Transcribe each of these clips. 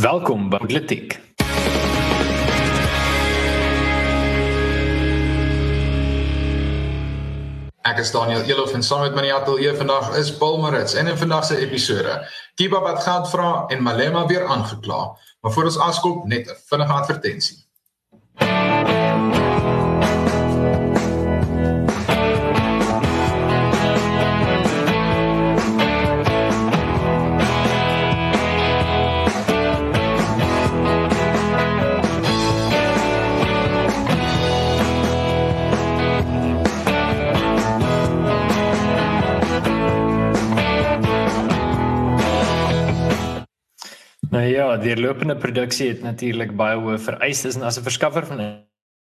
Welkom by Politiek. Ek is Daniel Elof en saam met my ateljee vandag is Paul Marits en in vandag se episode Kiba wat geld vra en Malema weer aangekla. Maar voor ons aanskop net 'n vinnige advertensie. Nou ja, die lopende produksie het natuurlik baie hoë vereistes en as 'n verskaffer van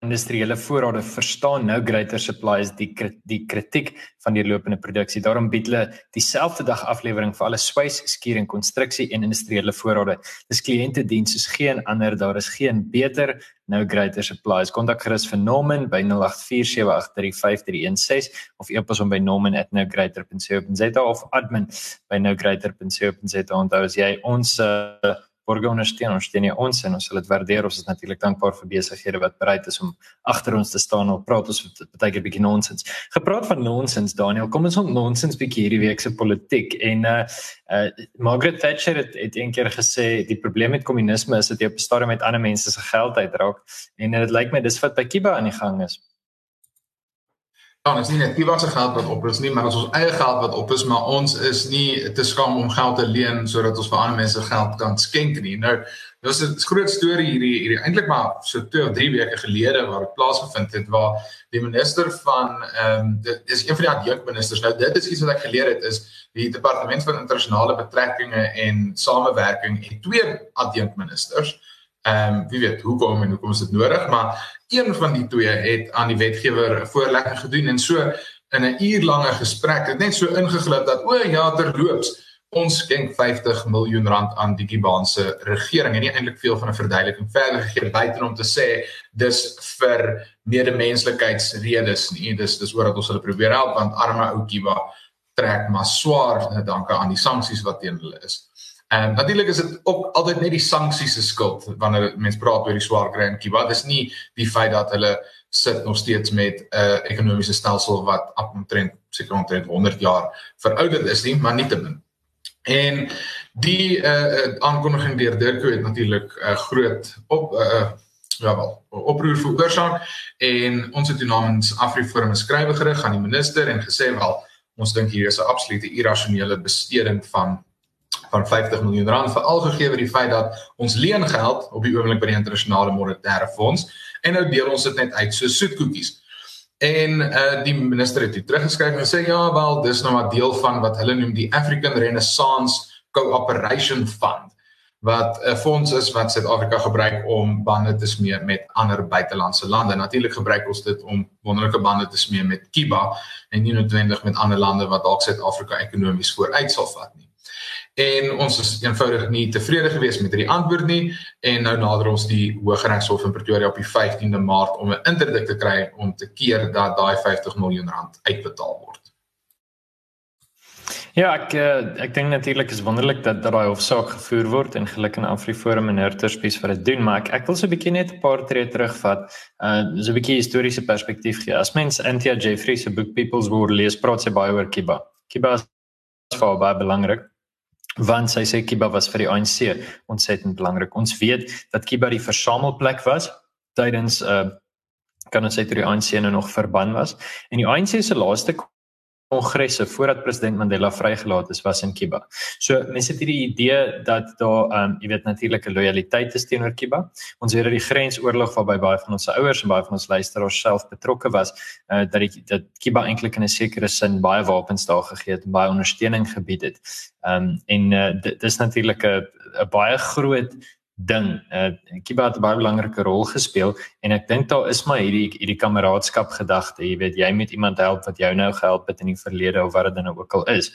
industriële voorrade verstaan nou greater supplies die die kritiek van die lopende produksie. Daarom bied hulle dieselfde dag aflewering vir alle swys, skuur en konstruksie en industriële voorrade. Dis kliënte diens soos geen ander, daar is geen beter nou greater supplies. Kontak gerus vir Norman by 0847835316 of e-pos hom by norman@nowgreater.co.za of admin by nowgreater.co.za. Onthou as jy ons uh, borge ondersteun. Ons steun ons en ons sal dit waardeer. Ons is natuurlik dankbaar vir besighede wat bereid is om agter ons te staan en praat. Ons baie keer bietjie nonsens. Gepraat van nonsens Daniel kom ons op nonsens bietjie hierdie week se politiek. En uh, uh Margaret Thatcher het, het eendag gesê die probleem met kommunisme is dat jy op 'n stadium met ander mense se geld uitraak. En dit lyk my dis wat by Kiba aan die gang is Ja, ons nie net die watse geld wat op is nie, maar ons ons eie geld wat op is, maar ons is nie te skaam om geld te leen sodat ons vir ander mense geld kan skenk nie. Nou, dis 'n groot storie hierdie hierdie eintlik maar so 2 of 3 weke gelede waar dit plaasgevind het waar die minister van ehm um, dit is een van die adjunkministers. Nou dit is iets wat ek geleer het is die departement van internasionale betrekkinge en samewerking het twee adjunkministers. Ehm um, wie weet hoekom en hoekom is dit nodig, maar een van die twee het aan die wetgewer 'n voorlegging gedoen en so in 'n uurlange gesprek het net so ingeglip dat o ja terloops ons skenk 50 miljoen rand aan die Kubaanse regering. En nie eintlik veel van 'n verduideliking verder gegee buite om te sê dis vir medemenslikheidsredes nie. Dis dis oor dat ons hulle probeer help want arme ou Kuba trek maar swaar dankie aan die sanksies wat teen hulle is. En natuurlik is dit ook altyd net die sanksies se skuld wanneer mense praat oor die swaar kry in Kuba. Dis nie die feit dat hulle sit nog steeds met 'n uh, ekonomiese stelsel wat omtrent seker omtrent 100 jaar verouderd is nie, maar nietemin. En die uh, aankondiging deur Dirko het natuurlik 'n uh, groot op uh, ja wel oproer veroorsaak en ons het namens Afriforum 'n skrywe gerig aan die minister en gesê wel ons dink hier is 'n absolute irrasionele besteding van van 50 miljoen rand veral gegee word die feit dat ons leengeld op die oomblik by die internasionale monetaire fonds en nou deel ons dit net uit so soetkoekies. En uh die minister het dit teruggeskryf en sê ja wel dis nou maar deel van wat hulle noem die African Renaissance Cooperation Fund wat 'n fonds is wat Suid-Afrika gebruik om bande te smee met ander buitelandse lande. Natuurlik gebruik ons dit om wonderlike bande te smee met Kiba en nie noodwendig met ander lande wat dalk Suid-Afrika ekonomies vooruit sal vat nie en ons is eenvoudig nie tevrede gewees met hierdie antwoord nie en nou nader ons die Hooggeregshof in Pretoria op die 15de Maart om 'n interdik te kry om te keer dat daai 50 miljoen rand uitbetaal word. Ja, ek eh, ek dink natuurlik is wonderlik dat dat daai hofsaak gevoer word en geluk in Afriforum en Hurterspies vir dit doen, maar ek ek wil so 'n bietjie net 'n paar tree terugvat, uh so 'n bietjie historiese perspektief gee. As mens Anthea Jeffrey se boek People's War lees, praat sy baie oor Kiba. Kiba is vir baie belangrik want sy sê Kiba was vir die ANC ontsettend belangrik. Ons weet dat Kiba die versamelplek was tydens uh kan ons sê toe die ANC nou nog verban was en die ANC se laaste kongresse voordat president Mandela vrygelaat is was in Kiba. So mense het hierdie idee dat daar ehm um, jy weet natuurlike lojaliteit is teenoor Kiba. Ons weet dat die grensoorlog waarby baie van ons ouers en baie van ons luisteraars self betrokke was, uh, dat die dat Kiba eintlik in 'n sekere sin baie wapens daar gegee het en baie ondersteuning gebied het. Ehm um, en uh, dit is natuurlik 'n baie groot ding. Uh Kiba het 'n baie belangrike rol gespeel en ek dink daar is maar hierdie hierdie kameraadskap gedagte, jy weet jy moet iemand help wat jou nou gehelp het in die verlede of wat dit nou ook al is.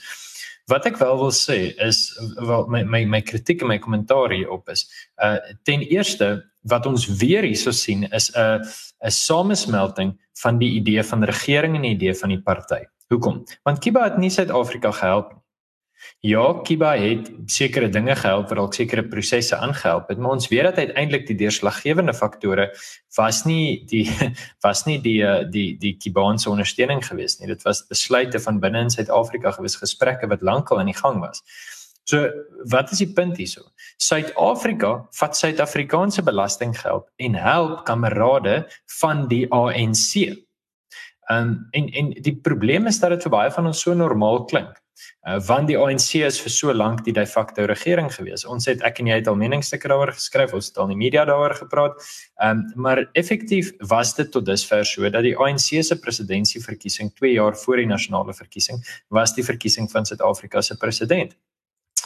Wat ek wel wil sê is wel my my my kritiek en my kommentaar hierop is uh ten eerste wat ons weer hierso sien is 'n 'n samesmelting van die idee van regering en die idee van die party. Hoekom? Want Kiba het nie Suid-Afrika gehelp nie. Ja, Kiba het sekere dinge gehelp dalk sekere prosesse aangehelp het, maar ons weet dat uiteindelik die deurslaggewende faktore was nie die was nie die eh, die die Kibaanse ondersteuning geweest nie. Dit was besluite van binne in Suid-Afrika gewees, gesprekke wat lankal aan die gang was. So, wat is die punt hierso? Suid-Afrika vat Suid-Afrikaanse belastinggeld en help kamerade van die ANC. Um, en en die probleem is dat dit vir baie van ons so normaal klink. Uh, want die ANC is vir so lank die de facto regering gewees. Ons het ek en jy het al meningsstukke daaroor geskryf, ons het al in die media daaroor gepraat. Ehm um, maar effektief was dit tot dusver so dat die ANC se presidentsverkiesing 2 jaar voor die nasionale verkiesing was die verkiesing van Suid-Afrika se president.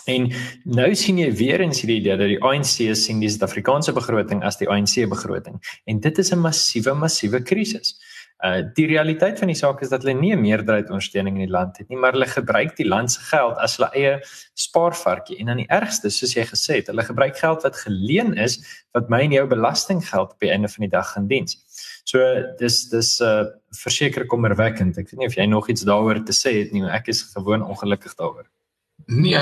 En nou sien jy weer eens hierdie idee dat die ANC sien die Suid-Afrikaanse begroting as die ANC begroting en dit is 'n massiewe massiewe krisis. Uh die realiteit van die saak is dat hulle nie 'n meerderheid ondersteuning in die land het nie, maar hulle gebruik die land se geld as hulle eie spaarvarkie en dan die ergste, soos jy gesê het, hulle gebruik geld wat geleen is wat my en jou belastinggeld op die einde van die dag gaan dien. So dis dis uh verseker kommerwekkend. Ek weet nie of jy nog iets daaroor te sê het nie, maar ek is gewoon ongelukkig daaroor. Nee,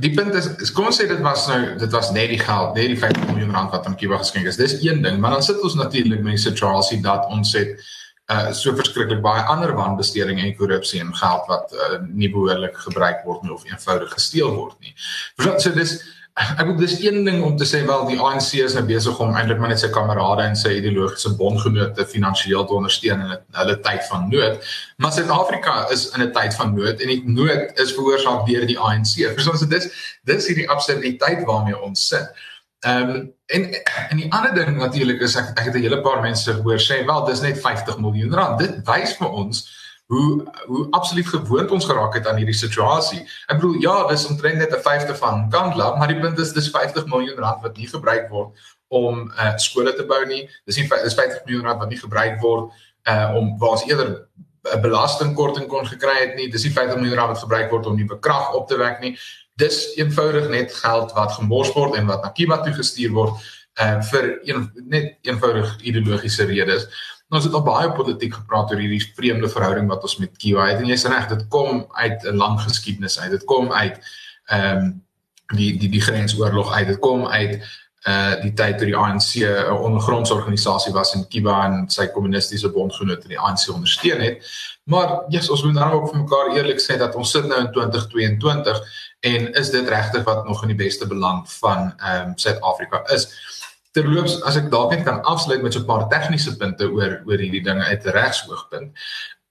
die punt is, is kom ons sê dit was nou dit was net die geld, net die 50 miljoen rand wat aan Cuba geskenk is. Dis een ding, maar dan sit ons natuurlik met die situasie dat ons het uh so verskriklik baie ander wanbesteding en korrupsie en geld wat uh, nie behoorlik gebruik word nie of eenvoudig gesteel word nie. So dis ek bedoel dis een ding om te sê wel die ANC is nou besig om eintlik maar net sy kamerade en sy ideologiese bondgenote finansiëel te ondersteun in hulle tyd van nood. Maar Suid-Afrika is in 'n tyd van nood en die nood is veroorsaak deur die ANC. Verstaan jy dis dis hierdie absurditeit waarmee ons sit. Ehm um, en en die ander ding natuurlik is ek ek het 'n hele paar mense gehoor sê wel dis net 50 miljoen rand. Dit wys vir ons hoe hoe absoluut gewoond ons geraak het aan hierdie situasie. Ek bedoel ja, dis omtrent net 'n vyfde van Kandla, maar die punt is dis 50 miljoen rand wat nie gebruik word om uh skole te bou nie. Dis nie dis 50 miljoen rand wat nie gebruik word uh om waar ons eerder 'n belastingkorting kon gekry het nie. Dis nie 50 miljoen rand wat gebruik word om nuwe krag op te wek nie dis eenvoudig net geld wat gemors word en wat na Kiba toe gestuur word uh, vir een, net eenvoudig ideologiese redes. Nou, ons het al baie politiek gepraat oor hierdie vreemde verhouding wat ons met Kiba het en jy's reg, dit kom uit 'n lang geskiedenis uit. Dit kom uit ehm um, die die die grensoorlog uit. Dit kom uit uh die tyd toe die ANC 'n ondergrondse organisasie was in Kiba en sy kommunistiese bondgenote die ANC ondersteun het. Maar ja, yes, ons moet nou ook vir mekaar eerlik sê dat ons sit nou in 2022 en is dit regtig wat nog in die beste belang van ehm um, Suid-Afrika is. Terloops, as ek dalk net kan afsluit met so 'n paar tegniese punte oor oor hierdie dinge uit regshoogpunt.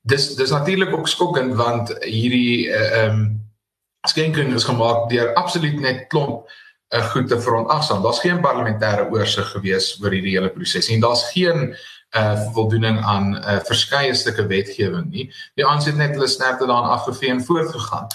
Dis dis natuurlik ook skokkend want hierdie eh, ehm uh, um, skenking is gemaak deur absoluut net klomp 'n uh, goed te veronagsaam. Daar's geen parlementêre oorsig gewees oor hierdie hele proses en daar's geen uh voldoening aan uh verskeie stukke wetgewing nie. Die ANC het net hulle snerte daarin afgevee en voortgegaan.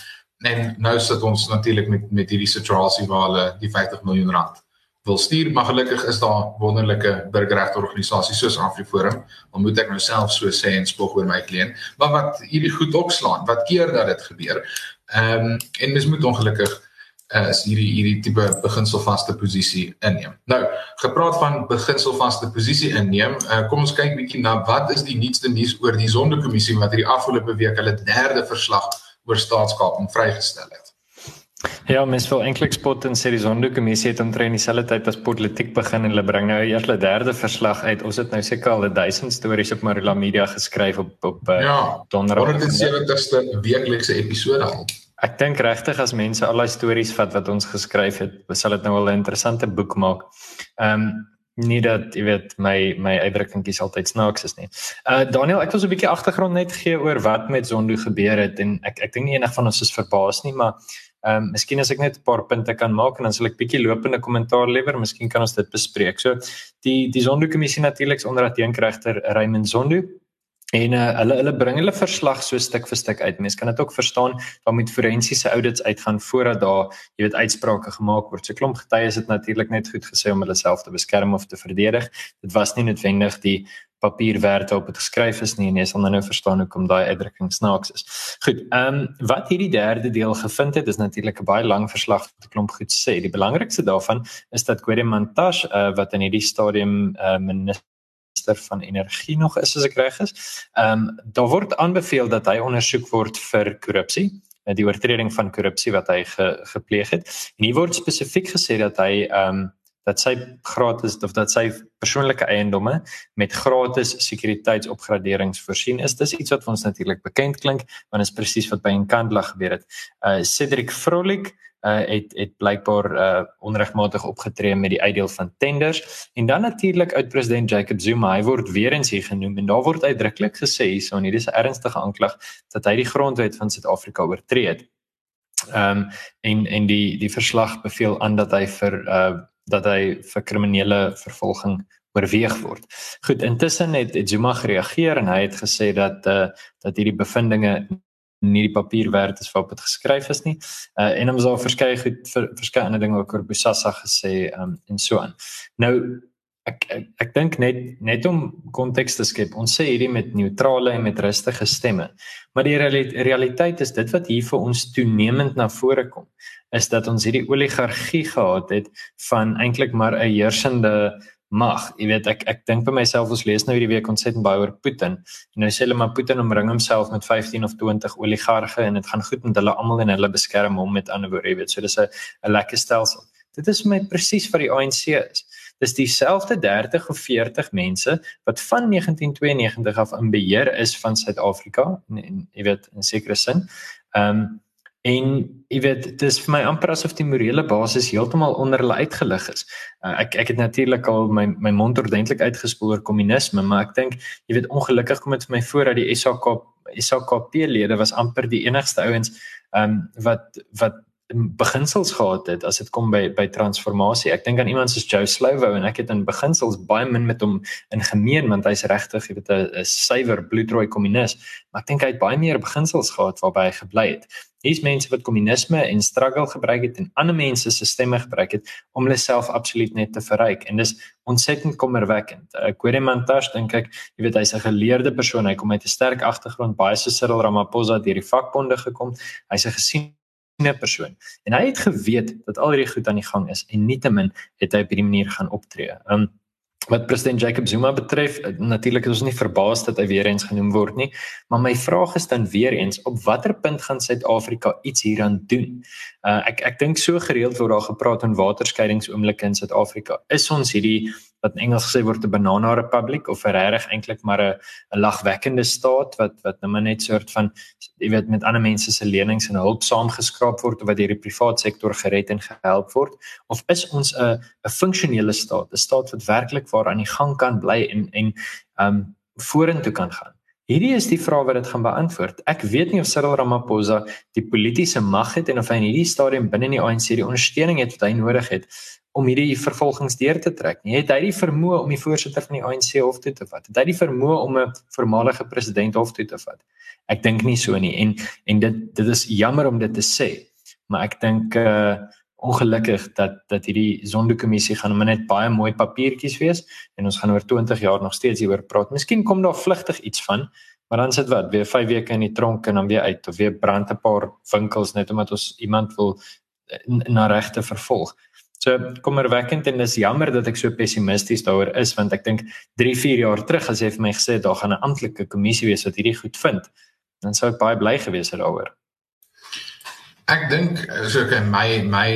En nou sit ons natuurlik met met hierdie situasie waar hulle die 50 miljoen rand wil stuur, maar gelukkig is daar wonderlike burgerregte organisasies soos AfriForum. Al moet ek nou self so sê en spog oor my kliënt, maar wat hierdie goed opslaan, wat keer dat dit gebeur. Ehm um, en mens moet ongelukkig uh, is hierdie hierdie tipe beginselvaste posisie inneem. Nou, gepraat van beginselvaste posisie inneem, uh, kom ons kyk bietjie na wat is die nuutste nuus oor die Sonderkommissie wat hierdie afgelope week hulle derde verslag oor staatskaping vrygestel het. Ja, mens wil eintlik spot en sê die Sonderkommissie het omtrent dieselfde tyd as politiek begin en hulle bring nou eers hulle derde verslag uit. Ons het nou seker al 1000 stories op Marula Media geskryf op op uh, ja, donderdag. Ja, 170ste weeklikse episode al. Ek dink regtig as mense al daai stories vat wat ons geskryf het, sal dit nou al 'n interessante boek maak. Ehm um, nie dat jy weet my my uitdrukkingkies altyd snaaks is nie. Uh Daniel, ek wil so 'n bietjie agtergrond net gee oor wat met Zondo gebeur het en ek ek dink nie enig van ons is verbaas nie, maar ehm um, miskien as ek net 'n paar punte kan maak en dan sal ek bietjie lopende kommentaar lewer, miskien kan ons dit bespreek. So die die Zondo kommissie natuurlik onder adjunkregter Raymond Zondo En uh, hulle hulle bring hulle verslag so stuk vir stuk uit. Mense kan dit ook verstaan, daar moet forensiese audits uitgaan voordat daar, jy weet, uitsprake gemaak word. So klomp getuies het natuurlik net goed gesê om hulle self te beskerm of te verdedig. Dit was nie noodwendig die papierwerk waarop dit geskryf is nie en jy sal nou verstaan hoekom daai uitdrukking snaaks is. Goed, ehm um, wat hierdie derde deel gevind het is natuurlik 'n baie lang verslag wat 'n klomp goed sê. Die belangrikste daarvan is dat Gwede Montash uh, wat in hierdie stadium uh, minister minister van energie nog is as ek reg is. Ehm um, daar word aanbeveel dat hy ondersoek word vir korrupsie die oortreding van korrupsie wat hy ge, gepleeg het. En hier word spesifiek gesê dat hy ehm um, dat sy gratis of dat sy persoonlike eiendomme met gratis sekuriteitsopgraderings voorsien is. Dis iets wat ons natuurlik bekend klink, want dit is presies wat by Enkandla gebeur het. Uh Cedric Frolik uh het het blykbaar uh onregmatig opgetree met die uitdeel van tenders en dan natuurlik uit president Jacob Zuma hy word weer eens hier genoem en daar word uitdruklik gesê hierso en hier is 'n ernstige aanklag dat hy die grondwet van Suid-Afrika oortree het. Ehm um, en en die die verslag beveel aan dat hy vir uh dat hy vir kriminele vervolging oorweeg word. Goed, intussen het, het Zuma gereageer en hy het gesê dat uh dat hierdie bevindinge nie die papier werd is waarop dit geskryf is nie. Uh en ons het al verskeie goed vir verskeie ander dinge oor Bosasa gesê um en so aan. Nou ek ek, ek dink net net om konteks te skep. Ons sê hierdie met neutrale en met rustige stemme. Maar die realiteit is dit wat hier vir ons toenemend na vore kom is dat ons hierdie oligargie gehad het van eintlik maar 'n heersende mag. Jy weet ek ek dink vir myself ons lees nou hierdie week ontsettend baie oor Putin. En nou sê hulle maar Putin omring homself met 15 of 20 oligarge en dit gaan goed met hulle almal en hulle beskerm hom met ander woorde, jy weet. So dis 'n 'n lekker stelsel. Dit is my presies wat die ANC is. Dis dieselfde 30 of 40 mense wat van 1992 af in beheer is van Suid-Afrika en, en jy weet in sekere sin. Ehm um, En jy weet, dit is vir my amper asof die morele basis heeltemal onder hulle uitgelig is. Uh, ek ek het natuurlik al my my mond ordentlik uitgespoor oor kommunisme, maar ek dink jy weet ongelukkig kom dit vir my voor dat die SAK SAKP lede was amper die enigste ouens um, wat wat beginsels gehad het as dit kom by by transformasie. Ek dink aan iemand soos Joe Slovo en ek het in beginsels baie min met hom in gemeen want hy's regtig, jy weet 'n suiwer bloedrooi kommunis, maar ek dink hy het baie meer beginsels gehad waarby hy gebly het. Hier's mense wat kommunisme en struggle gebruik het en ander mense se stemme gebruik het om hulle self absoluut net te verryk en dis ontsettend kommerwekkend. Ek hoor iemand tas dink ek, jy weet hy's 'n geleerde persoon, hy kom uit 'n sterk agtergrond, baie so Cyril Ramaphosa deur die vakbonde gekom. Hy's 'n gesien 'n persoon. En hy het geweet dat al hierdie goed aan die gang is en nietemin het hy op hierdie manier gaan optree. Um wat president Jacob Zuma betref, eh, natuurlik is ons nie verbaas dat hy weer eens genoem word nie, maar my vraag is dan weer eens op watter punt gaan Suid-Afrika iets hieraan doen? Uh ek ek dink so gereeld word daar gepraat oor waterskeidingsoomblikke in Suid-Afrika. Is ons hierdie wat in Engels gesê word 'n banana republic of regtig eintlik maar 'n 'n lagwekkende staat wat wat nou net soort van jy weet met ander mense se lenings en hulp saamgeskraap word of wat deur die private sektor gered en gehelp word of is ons 'n 'n funksionele staat 'n staat wat werklik waar aan die gang kan bly en en um vorentoe kan gaan Hierdie is die vraag wat dit gaan beantwoord. Ek weet nie of Cyril Ramaphosa die politieke mag het en of hy in hierdie stadium binne die ANC die ondersteuning het wat hy nodig het om hierdie vervolgings deur te trek nie. Het hy die vermoë om die voorsitter van die ANC hof toe te vat? Het hy die vermoë om 'n voormalige president hof toe te vat? Ek dink nie so nie en en dit dit is jammer om dit te sê, maar ek dink uh ongelukkig dat dat hierdie sondekommissie gaan net baie mooi papiertjies wees en ons gaan oor 20 jaar nog steeds hieroor praat. Miskien kom daar vlugtig iets van, maar dan sit wat weer 5 weke in die tronk en dan weer uit of weer brand 'n paar winkels net omdat ons iemand wil eh, na regte vervolg. So kommerwekkend en dis jammer dat ek so pessimisties daaroor is want ek dink 3, 4 jaar terug as jy vir my gesê het daar gaan 'n amptelike kommissie wees wat hierdie goed vind, dan sou ek baie bly gewees het daaroor. Ek dink so ek my my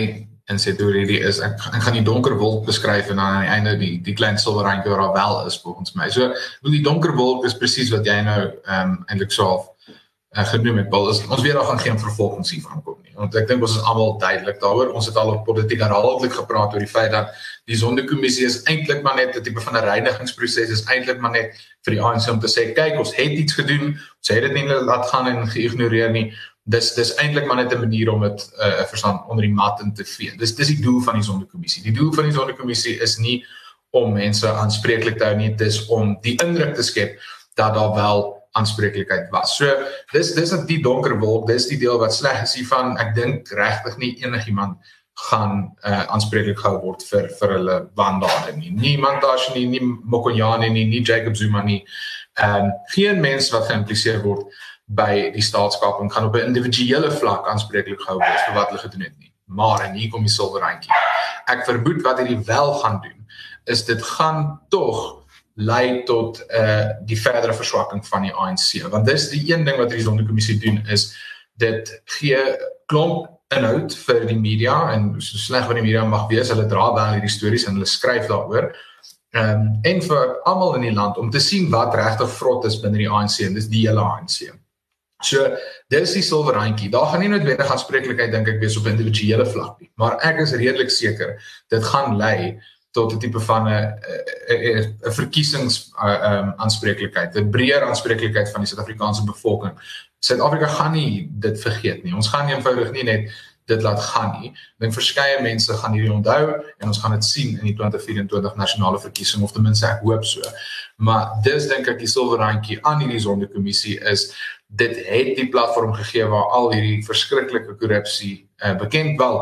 inset oor hierdie is ek, ek gaan die donker wolk beskryf en dan aan die einde die die klein silwer randjie wat daar wel is volgens my. So die donker wolk is presies wat jy nou ehm um, eintlik sou uh, genoem het Paul. Is ons weet daar gaan geen vervolgings hiervan kom nie. Want ek dink ons is almal duidelik daaroor. Ons het al op politiek herhaaldelik gepraat oor die feit dat die sondekommissie is eintlik maar net 'n tipe van 'n reinigingsproses is eintlik maar net vir die ANC om te sê kyk ons het iets gedoen. Ons het dit nie laat gaan en geïgnoreer nie dis dis eintlik maar net 'n manier om dit 'n uh, verstand onder die mat in te vee dis dis die doel van die sondekommissie die doel van die sondekommissie is nie om mense aanspreeklik te hou nie dis om die indruk te skep dat daar wel aanspreeklikheid was. So dis dis net die donker wolk, dis die deel wat sleg is hiervan. Ek dink regtig nie enigiemand gaan uh, aanspreeklik gehou word vir vir hulle wandade nie. Niemand daar nie, nie Mokonyane nie, nie Jacob Zuma nie. Ehm um, geen mens wat geïmpliseer word by die staatskaping gaan op 'n individuele vlak aanspreeklik gehou word vir wat hulle gedoen het nie. Maar en hier kom die silwer randjie. Ek vermoed wat hierdie wel gaan doen is dit gaan tog lei tot uh die verdere verswakking van die ANC want dis die een ding wat die sondekommissie doen is dit gee klomp inhoud vir die media en so sleg wat die media mag wees, hulle dra wel hierdie stories en hulle skryf daaroor. Ehm um, en vir almal in die land om te sien wat regtig vrot is binne die ANC en dis die hele ANC. So dis die silwer randjie. Daar gaan nie noodwendig aanspreeklikheid dink ek wees op individuele vlak nie, maar ek is redelik seker dit gaan lei tot 'n tipe van 'n 'n verkiesings ehm um, aanspreeklikheid, 'n breër aanspreeklikheid van die Suid-Afrikaanse bevolking. Suid-Afrika gaan nie dit vergeet nie. Ons gaan eenvoudig nie net dit laat gaan nie. Ek dink verskeie mense gaan hierdie onthou en ons gaan dit sien in die 2024 nasionale verkiesing of ten minste ek hoop so. Maar dis dink ek die silwer randjie aan hierdie sondekommissie is dit het die platform gegee waar al hierdie verskriklike korrupsie uh, bekend wel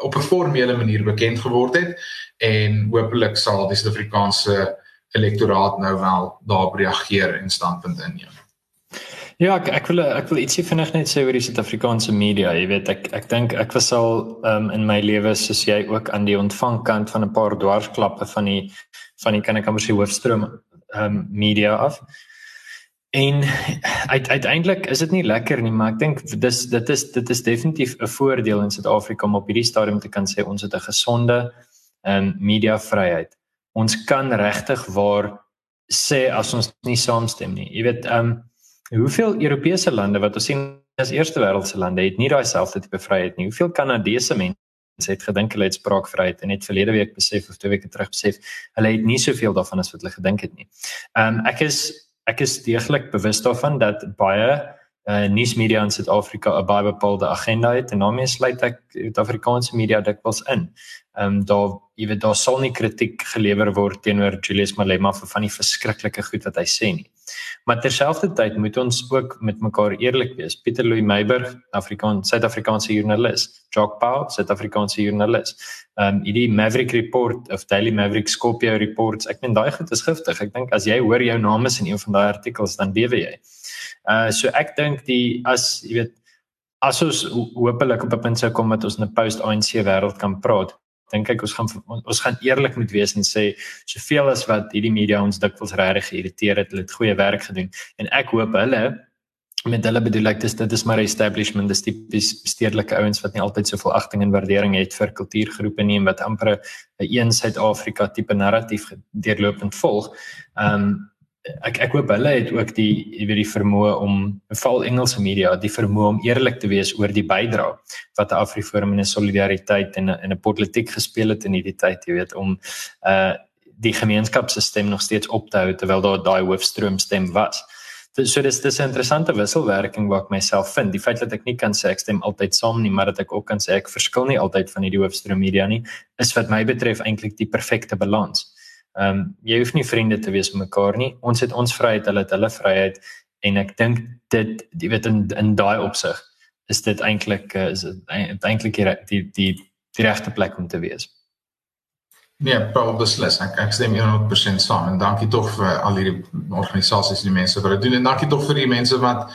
op 'n formele manier bekend geword het en hopelik sal die Suid-Afrikaanse elektoraat nou wel daarop reageer en standpunt inneem. Ja, ek ek wil ek wil ietsie vinnig net sê oor die Suid-Afrikaanse media. Jy weet, ek ek dink ek was al um, in my lewe soos jy ook aan die ontvangkant van 'n paar dwarsklappe van die van die kan ek amper sê hoofstroom um, media af. En uit, uiteindelik is dit nie lekker nie, maar ek dink dis dit is dit is definitief 'n voordeel in Suid-Afrika om op hierdie stadium te kan sê ons het 'n gesonde ehm um, mediavryheid. Ons kan regtig waar sê as ons nie saamstem nie. Jy weet ehm um, hoeveel Europese lande wat ons sien as eerste wêreldse lande het nie daai selfde tipe vryheid nie. Hoeveel Kanadese mense het gedink hulle het spraakvryheid en net verlede week besef of twee weke terug besef hulle het nie soveel daarvan as wat hulle gedink het nie. Ehm um, ek is ek is deeglik bewus daarvan dat baie uh, nuusmedia in Suid-Afrika 'n baie bepaalde agenda het en daarmee sluit ek Suid-Afrikaanse media dikwels in. Ehm um, daar jy weet daar sal nie kritiek gelewer word teenoor Julius Malema vir van die verskriklike goed wat hy sê nie. Maar terselfdertyd moet ons ook met mekaar eerlik wees. Pieter Louw Meiburg, Afrikaans Suid-Afrikaanse joernalis, Jock Pau, Suid-Afrikaanse joernalis. Ehm um, hierdie Maverick Report of Daily Maverick Skopje Reports, ek meen daai goed is giftig. Ek dink as jy hoor jou naam is in een van daai artikels dan bewe jy. Uh so ek dink die as jy weet as ons hopelik op 'n punt sou kom dat ons 'n post-ANC wêreld kan praat, dink ek ons gaan ons gaan eerlik moet wees en sê soveel as wat hierdie media ons dikwels regtig geïrriteer het, hulle het goeie werk gedoen en ek hoop hulle met hulle bedoel ek dis dit is maar establishment dis tipies stedelike ouens wat nie altyd soveel agting en waardering het vir kultuurgroepe nie en wat amper 'n een Suid-Afrika tipe narratief deurlopend volg. Ehm um, ek ek hoop hulle het ook die weet die vermoë om veral Engelse media die vermoë om eerlik te wees oor die bydrae wat Afriforum en solidariteit en 'n en 'n politiek gespeel het in hierdie tyd jy weet om uh die gemeenskapsstem nog steeds op te hou terwyl daar daai hoofstroom stem was. So dis dis 'n interessante wisselwerking wat ek myself vind. Die feit dat ek nie kan sê ek stem altyd saam nie, maar dat ek ook kan sê ek verskil nie altyd van hierdie hoofstroom media nie, is wat my betref eintlik die perfekte balans. Ehm um, jy hoef nie vriende te wees met mekaar nie. Ons het ons vryheid, hulle het hulle vryheid en ek dink dit jy weet in in daai opsig is dit eintlik eh, is dit eintlik die die die, die regte plek om te wees. Nee, Paul beslis. Ek, ek stem 100% saam en dankie tog vir al hierdie organisasies en die mense wat dit doen en dankie tog vir die mense wat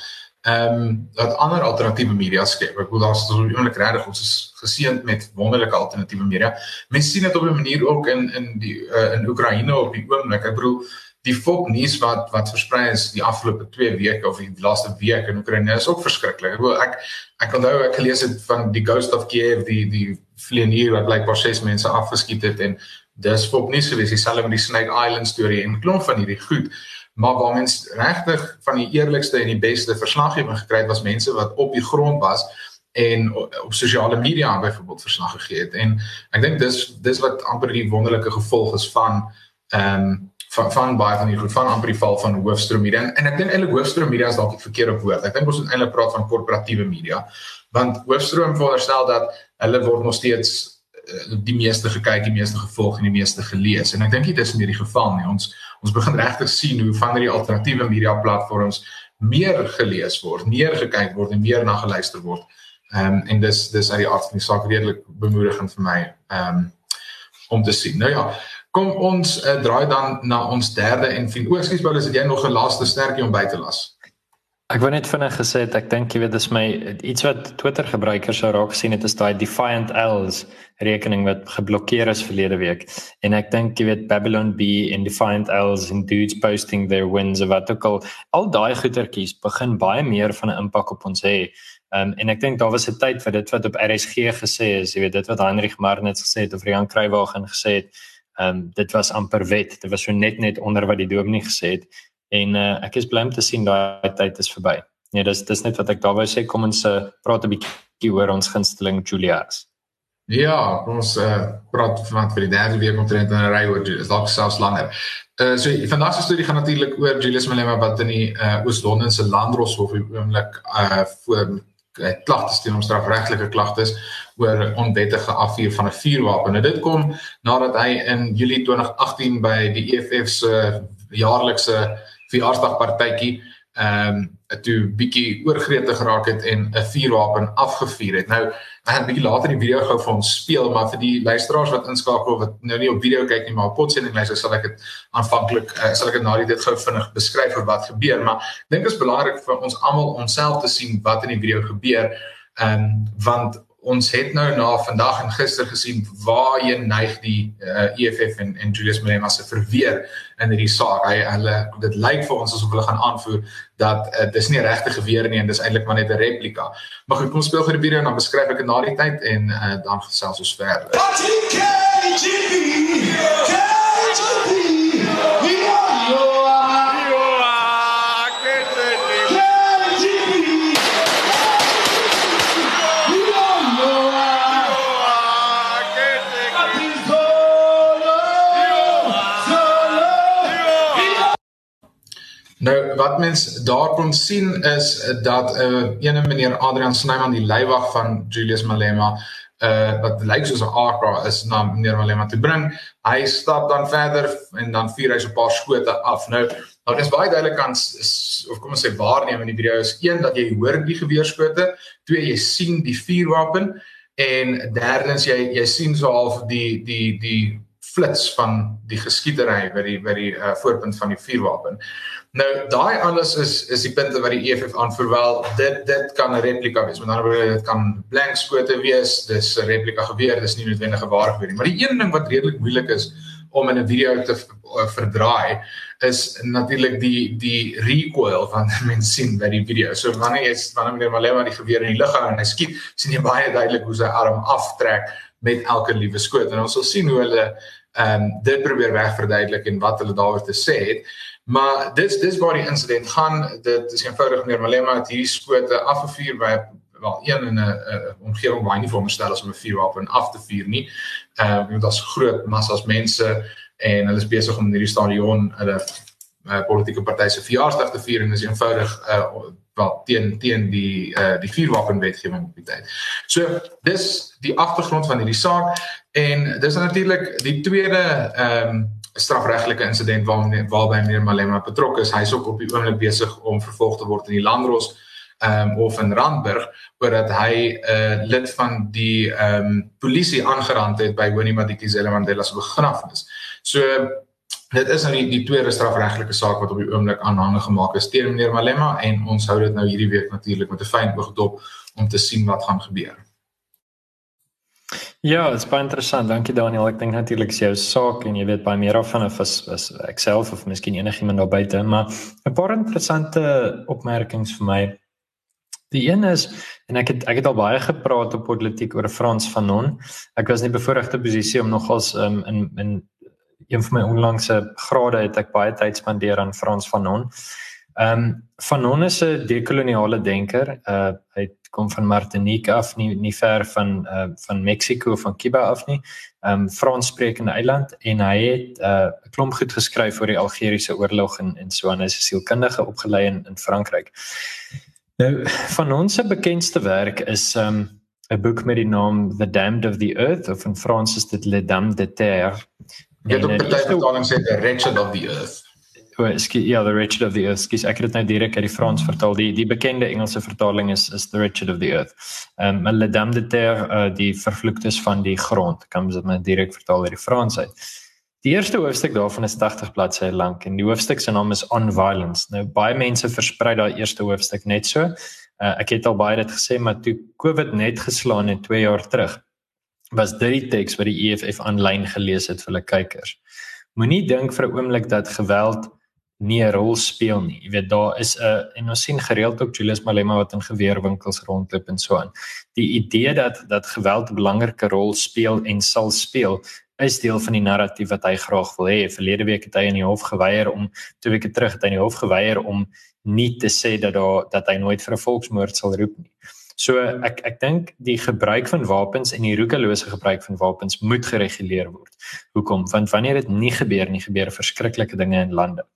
ehm um, dat ander alternatiewe media skep. Ek bedoel daar's so oomblik regtig ons is geseënd met wonderlike alternatiewe media. Mense sien dit op 'n manier ook in in die uh, in Oekraïne op die oomblik. Ek bedoel die fok nuus wat wat versprei is die afgelope 2 weke of die laaste week in Oekraïne is ook verskriklik. Ek bedoel ek ek onthou ek gelees het van die Ghost of Kiev, die die vlieënier wat blyk waar ses mense afgeskiet het en dis fok nuus gewees, dieselfde met die Snake Island storie en klomp van hierdie goed maar waar mens regtig van die eerlikste en die beste verslaggewing gekry het was mense wat op die grond was en op sosiale media byvoorbeeld verslag gegee het en ek dink dis dis wat amper die wonderlike gevolg is van ehm um, van van baie van die goed van amper die val van hoofstroom media en, en ek dink eintlik hoofstroom media is dalk die verkeerde woord. Ek dink ons moet eintlik praat van korporatiewe media. Want hoofstroom veronderstel dat hulle word nog steeds eh, die meeste gekyk, die meeste gevolg en die meeste gelees. En ek dink dit is nie die geval nie. Ons ons begin regtig sien hoe van hierdie alternatiewe media platforms meer gelees word, meer gekyk word en meer na geluister word. Ehm um, en dis dis uit die aard van die saak redelik bemoedigend vir my ehm um, om te sien. Nou ja, kom ons uh, draai dan na ons derde en fin. O, ekskuus Paulus, het jy nog 'n laaste sterkie om by te las? Ek wou net vinnig gesê het ek dink jy weet dis my iets wat Twitter gebruikers sou raak sien het is daai Defiant Ls rekening wat geblokkeer is verlede week en ek dink jy weet Babylon B en Defiant Ls en dudes posting their wins of wat ook al al daai goetertjies begin baie meer van 'n impak op ons hê um, en ek dink daar was 'n tyd vir dit wat op RSG gesê is jy weet dit wat Heinrich Marnitz gesê het of Rian Kruiwagen gesê het um, dit was amper wet dit was so net net onder wat die dominee gesê het en uh, ek is bly om te sien daai tyd is verby. Nee, dis dis net wat ek daar wou sê kom ons uh, praat 'n bietjie oor ons gunsteling Julius. Ja, ons uh, praat van vir die derde week omtrent in 'n ry oor Julius, dalk selfs langer. Uh so vandag se storie gaan natuurlik oor Julius Malema wat in die uh, Oos-London se Landdroshof op die oomblik uh voor klagtes teen hom strafregtelike klagtes oor onwettige afvuur van 'n vuurwapen. En dit kom nadat hy in Julie 2018 by die EFF se jaarlikse verjaarsdagpartytjie ehm um, toe bietjie oorgrete geraak het en 'n vuurwapen afgevuur het. Nou ek gaan bietjie later die video gou vir ons speel, maar vir die luisteraars wat inskakel wat nou nie op video kyk nie, maar op potsending luister, sal ek dit aanvanklik uh, sal ek dit na dit gou vinnig beskryf oor wat gebeur, maar ek dink dit is belangrik vir ons almal onsself te sien wat in die video gebeur. Ehm um, want ons het nou na vandag en gister gesien waar jy neig die uh, eh, EFF en en Julius Malema se verweer in hierdie saak. Hy hulle dit lyk vir ons asof hulle gaan aanvoer dat uh, dis nie regte geweer nie en dis eintlik maar net 'n replika. Maar goed, kom speel vir die video en dan beskryf ek dit na die tyd en uh, dan gesels ons verder. KGB KGB Nou wat mens daar kon sien is dat 'n uh, ene meneer Adrian Snyman die leiwag van Julius Malema uh wat lyk soos 'n akra is na meneer Malema te bring. Hy stap dan verder en dan vuur hy so 'n paar skote af. Nou daar is baie duidelik kans of kom ons sê waarneem in die video is een dat jy hoor die geweerskote, twee jy sien die vuurwapen en derdens jy jy sien so half die die die flits van die geskietery by die by die uh, voorpunt van die vuurwapen. Nou daai alles is is die punte wat die EFF aanvoer wel dit dit kan 'n replika wees. Met ander woorde dit kan blank skote wees. Dis 'n replika geweer. Dis nie noodwendig 'n ware geweer nie. Maar die een ding wat redelik moeilik is om in 'n video te verdraai is natuurlik die die recoil van mense sien by die video. So wanneer jy wanneer meneer Malema die geweer in die lug hou en hy skiet, sien jy baie duidelik hoe sy arm aftrek met elke liewe skoot. En ons sal sien hoe hulle ehm um, dit probeer wegverduidelik en wat hulle daaroor te sê het. Maar dis dis waar die insident gaan. Dit is eenvoudig meer Malema het hierdie skote afgevuur by wel een in 'n omgewing waar hy nie veronderstel is om 'n vuurwapen af te vuur nie. Ehm uh, want daar's groot massas mense en hulle is besig om in hierdie stadion hulle uh, politieke party se verjaarsdag te vier en is eenvoudig uh, wel teen teen die uh, die vuurwapenwetgewing op die tyd. So dis die agtergrond van hierdie saak en dis natuurlik die tweede ehm um, strafregtelike insident waar waarby meneer Malema betrokke is. Hy's ook op die oomblik besig om vervolg te word in die Landros ehm um, of in Randburg omdat hy 'n uh, lid van die ehm um, polisie aangerand het by Winnie Madikizela Mandela se begrafnis. So dit is nou die, die tweede strafregtelike saak wat op die oomblik aanhange gemaak is teen meneer Malema en ons hou dit nou hierdie week natuurlik met 'n fyn oog dop om te sien wat gaan gebeur. Ja, dit is baie interessant. Dankie Daniel. Ek dink natuurlik is jou saak en jy weet baie meer af van of is, is ek self of miskien enigiemand daar buite, maar 'n paar interessante opmerkings vir my. Die een is en ek het ek het al baie gepraat op politiek oor Frans Fanon. Ek was nie bevoorregte posisie om nogals um, in in een van my onlangse grade het ek baie tyd spandeer aan Frans Fanon. Ehm um, Fanon is 'n dekoloniale denker. Uh hy kom van Martinique af, nie nie ver van uh van Mexiko van Cuba af nie. Um Frans sprekende eiland en hy het 'n uh, klomp goed geskryf oor die Algeriese oorlog en en so aan. Hy is 'n sielkundige opgelei in in Frankryk. Nou van ons se bekendste werk is um 'n boek met die naam The Damned of the Earth of in Frans is dit Les Dames de Terre. Jy het op die vertaling sê The Wretched of the Earth oh, excuse, ja, The Wretched of the Earth. Skus, ek het dit nou direk uit die Frans vertaal. Die die bekende Engelse vertaling is is The Wretched of the Earth. Ehm um, Le Dame de Terre, uh, die vervloektes van die grond. Kan mens dit maar direk vertaal uit die Frans uit. Die eerste hoofstuk daarvan is 80 bladsye lank en die hoofstuk se naam is On Violence. Nou baie mense versprei daai eerste hoofstuk net so. Uh, ek het al baie dit gesê, maar toe COVID net geslaan het 2 jaar terug, was dit die teks wat die EFF aanlyn gelees het vir hulle kykers. Moenie dink vir 'n oomblik dat geweld nie 'n rol speel nie. Jy weet daar is 'n en ons sien gereeld ook Julius Malema wat in geweerwinkels rondloop en so aan. Die idee dat dat geweld 'n belangrike rol speel en sal speel is deel van die narratief wat hy graag wil hê. Verlede week het hy in die hof geweier om twee weke terug het hy in die hof geweier om nie te sê dat daar dat hy nooit vir 'n volksmoord sal roep nie. So ek ek dink die gebruik van wapens en die roekelose gebruik van wapens moet gereguleer word. Hoekom? Want wanneer dit nie gebeur nie, gebeur verskriklike dinge in lande.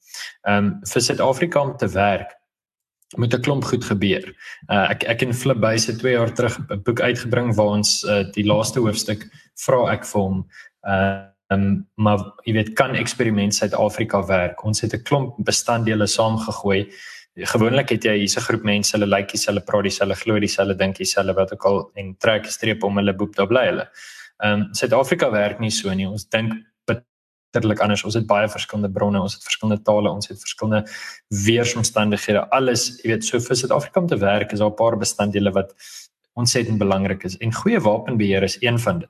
Ehm um, vir Suid-Afrika om te werk moet 'n klomp goed gebeur. Uh, ek ek en Flip Buys het 2 jaar terug 'n boek uitgebring waar ons uh, die laaste hoofstuk vra ek vir hom ehm um, maar jy weet kan eksperiment Suid-Afrika werk. Ons het 'n klomp bestanddele saamgegooi. Gewoonlik het jy hierse groep mense, hulle lyk dieselfde, praat dieselfde, glo dieselfde, dink dieselfde wat ook al en trek streep om hulle boek daar bly hulle. Ehm um, Suid-Afrika werk nie so nie. Ons dink letterlik anders. Ons het baie verskillende bronne, ons het verskillende tale, ons het verskillende weeromstandighede. Alles, jy weet, so vir Suid-Afrika om te werk is daar 'n paar bestanddele wat ontsettend belangrik is en goeie wapenbeheer is een van dit.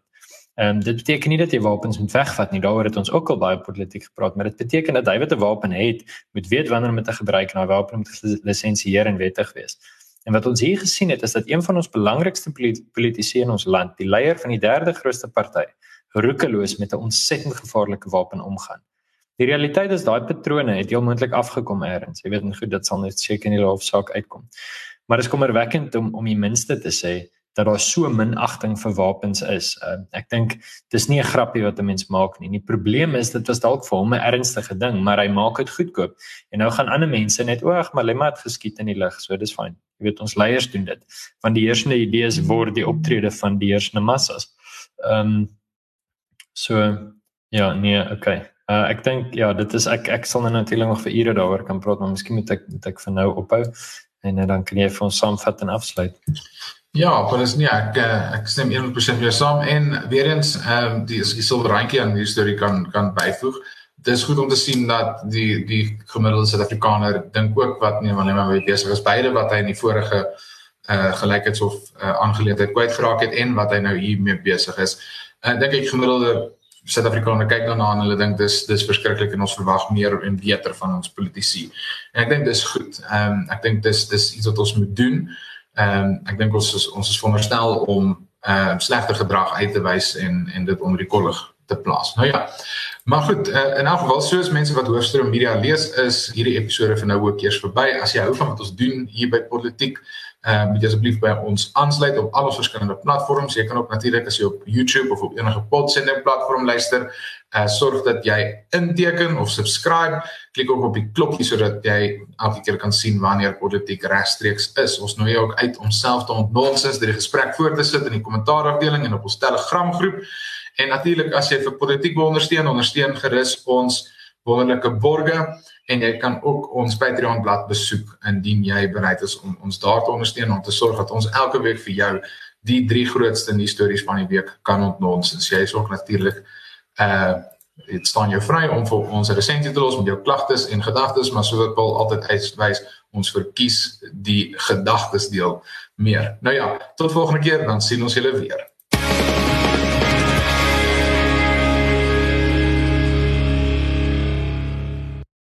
Ehm um, dit beteken nie dat jy wapens moet wegvat nie. Daaroor het ons ook al baie politiek gepraat, maar dit beteken dat hy wat 'n wapen het, moet weet wanneer om dit te gebruik en hy wapen moet gelisensieer en wettig wees. En wat ons hier gesien het is dat een van ons belangrikste politici in ons land, die leier van die derde grootste party, roekeloos met 'n ontsettend gevaarlike wapen omgaan. Die realiteit is daai patrone het heel moontlik afgekom eers. Jy weet net goed dit sal net seker in die hofsaak uitkom. Maar dit is kommerwekkend om om die minste te sê dat daar so minagting vir wapens is. Uh, ek dink dis nie 'n grappie wat 'n mens maak nie. Die probleem is dit was dalk vir hom 'n ernstige ding, maar hy maak dit goedkoop. En nou gaan ander mense net oog, maar Lemma het geskiet in die lug, so dis fyn. Jy weet ons leiers doen dit. Want die eerste idee is word die optrede van die eerste massas. Ehm um, So ja, nee, okay. Uh ek dink ja, dit is ek ek sal nou natuurlik nog vir ure daaroor kan praat, maar miskien moet ek moet ek vir nou ophou en uh, dan kan jy vir ons saamvat en afsluit. Ja, maar dis nie ek uh, ek stem 100% mee saam en weer eens ehm die is die silwer randjie aan die storie kan kan byvoeg. Dit is goed om te sien dat die die gemiddelde Suid-Afrikaner dink ook wat nee, maar net maar besig is beide wat hy in die vorige uh gelykheids of uh, aangeleentheid kwyt geraak het en wat hy nou hier mee besig is. Ek dink ek gemiddelde Suid-Afrikaner kyk daarna en hulle dink dis dis verskriklik en ons verwag meer en beter van ons politici. En ek dink dis goed. Ehm um, ek dink dis dis iets wat ons moet doen. Ehm um, ek dink ons is ons is veronderstel om ehm uh, slegte gedrag uit te wys en en dit onder die kollig te plaas. Nou ja. Maar goed, uh, in elk geval soos mense wat hoofstroom media lees is hierdie episode vir nou ook eers verby. As jy hou van wat ons doen hier by Politiek Ehm uh, moet asseblief by ons aansluit op al ons verskillende platforms. Jy kan ook natuurlik as jy op YouTube of op enige podsending platform luister, uh sorg dat jy inteken of subscribe. Klik ook op die klokkie sodat jy elke keer kan sien wanneer politiek regstreeks is. Ons nooi jou ook uit om self te ontnonsens deur die gesprek voort te sit in die kommentaarafdeling en op ons Telegram groep. En natuurlik as jy vir politiek wil ondersteun, ondersteun gerus ons wonderlike borgers en jy kan ook ons Patreon blad besoek indien jy bereid is om ons daar te ondersteun om te sorg dat ons elke week vir jou die drie grootste nuus stories van die week kan ontnons. En jy is ook natuurlik uh dit staan jou vry om vir ons resensie te los met jou klagtes en gedagtes, maar soos wat Paul altyd uitwys, ons verkies die gedagtes deel meer. Nou ja, tot volgende keer dan sien ons julle weer.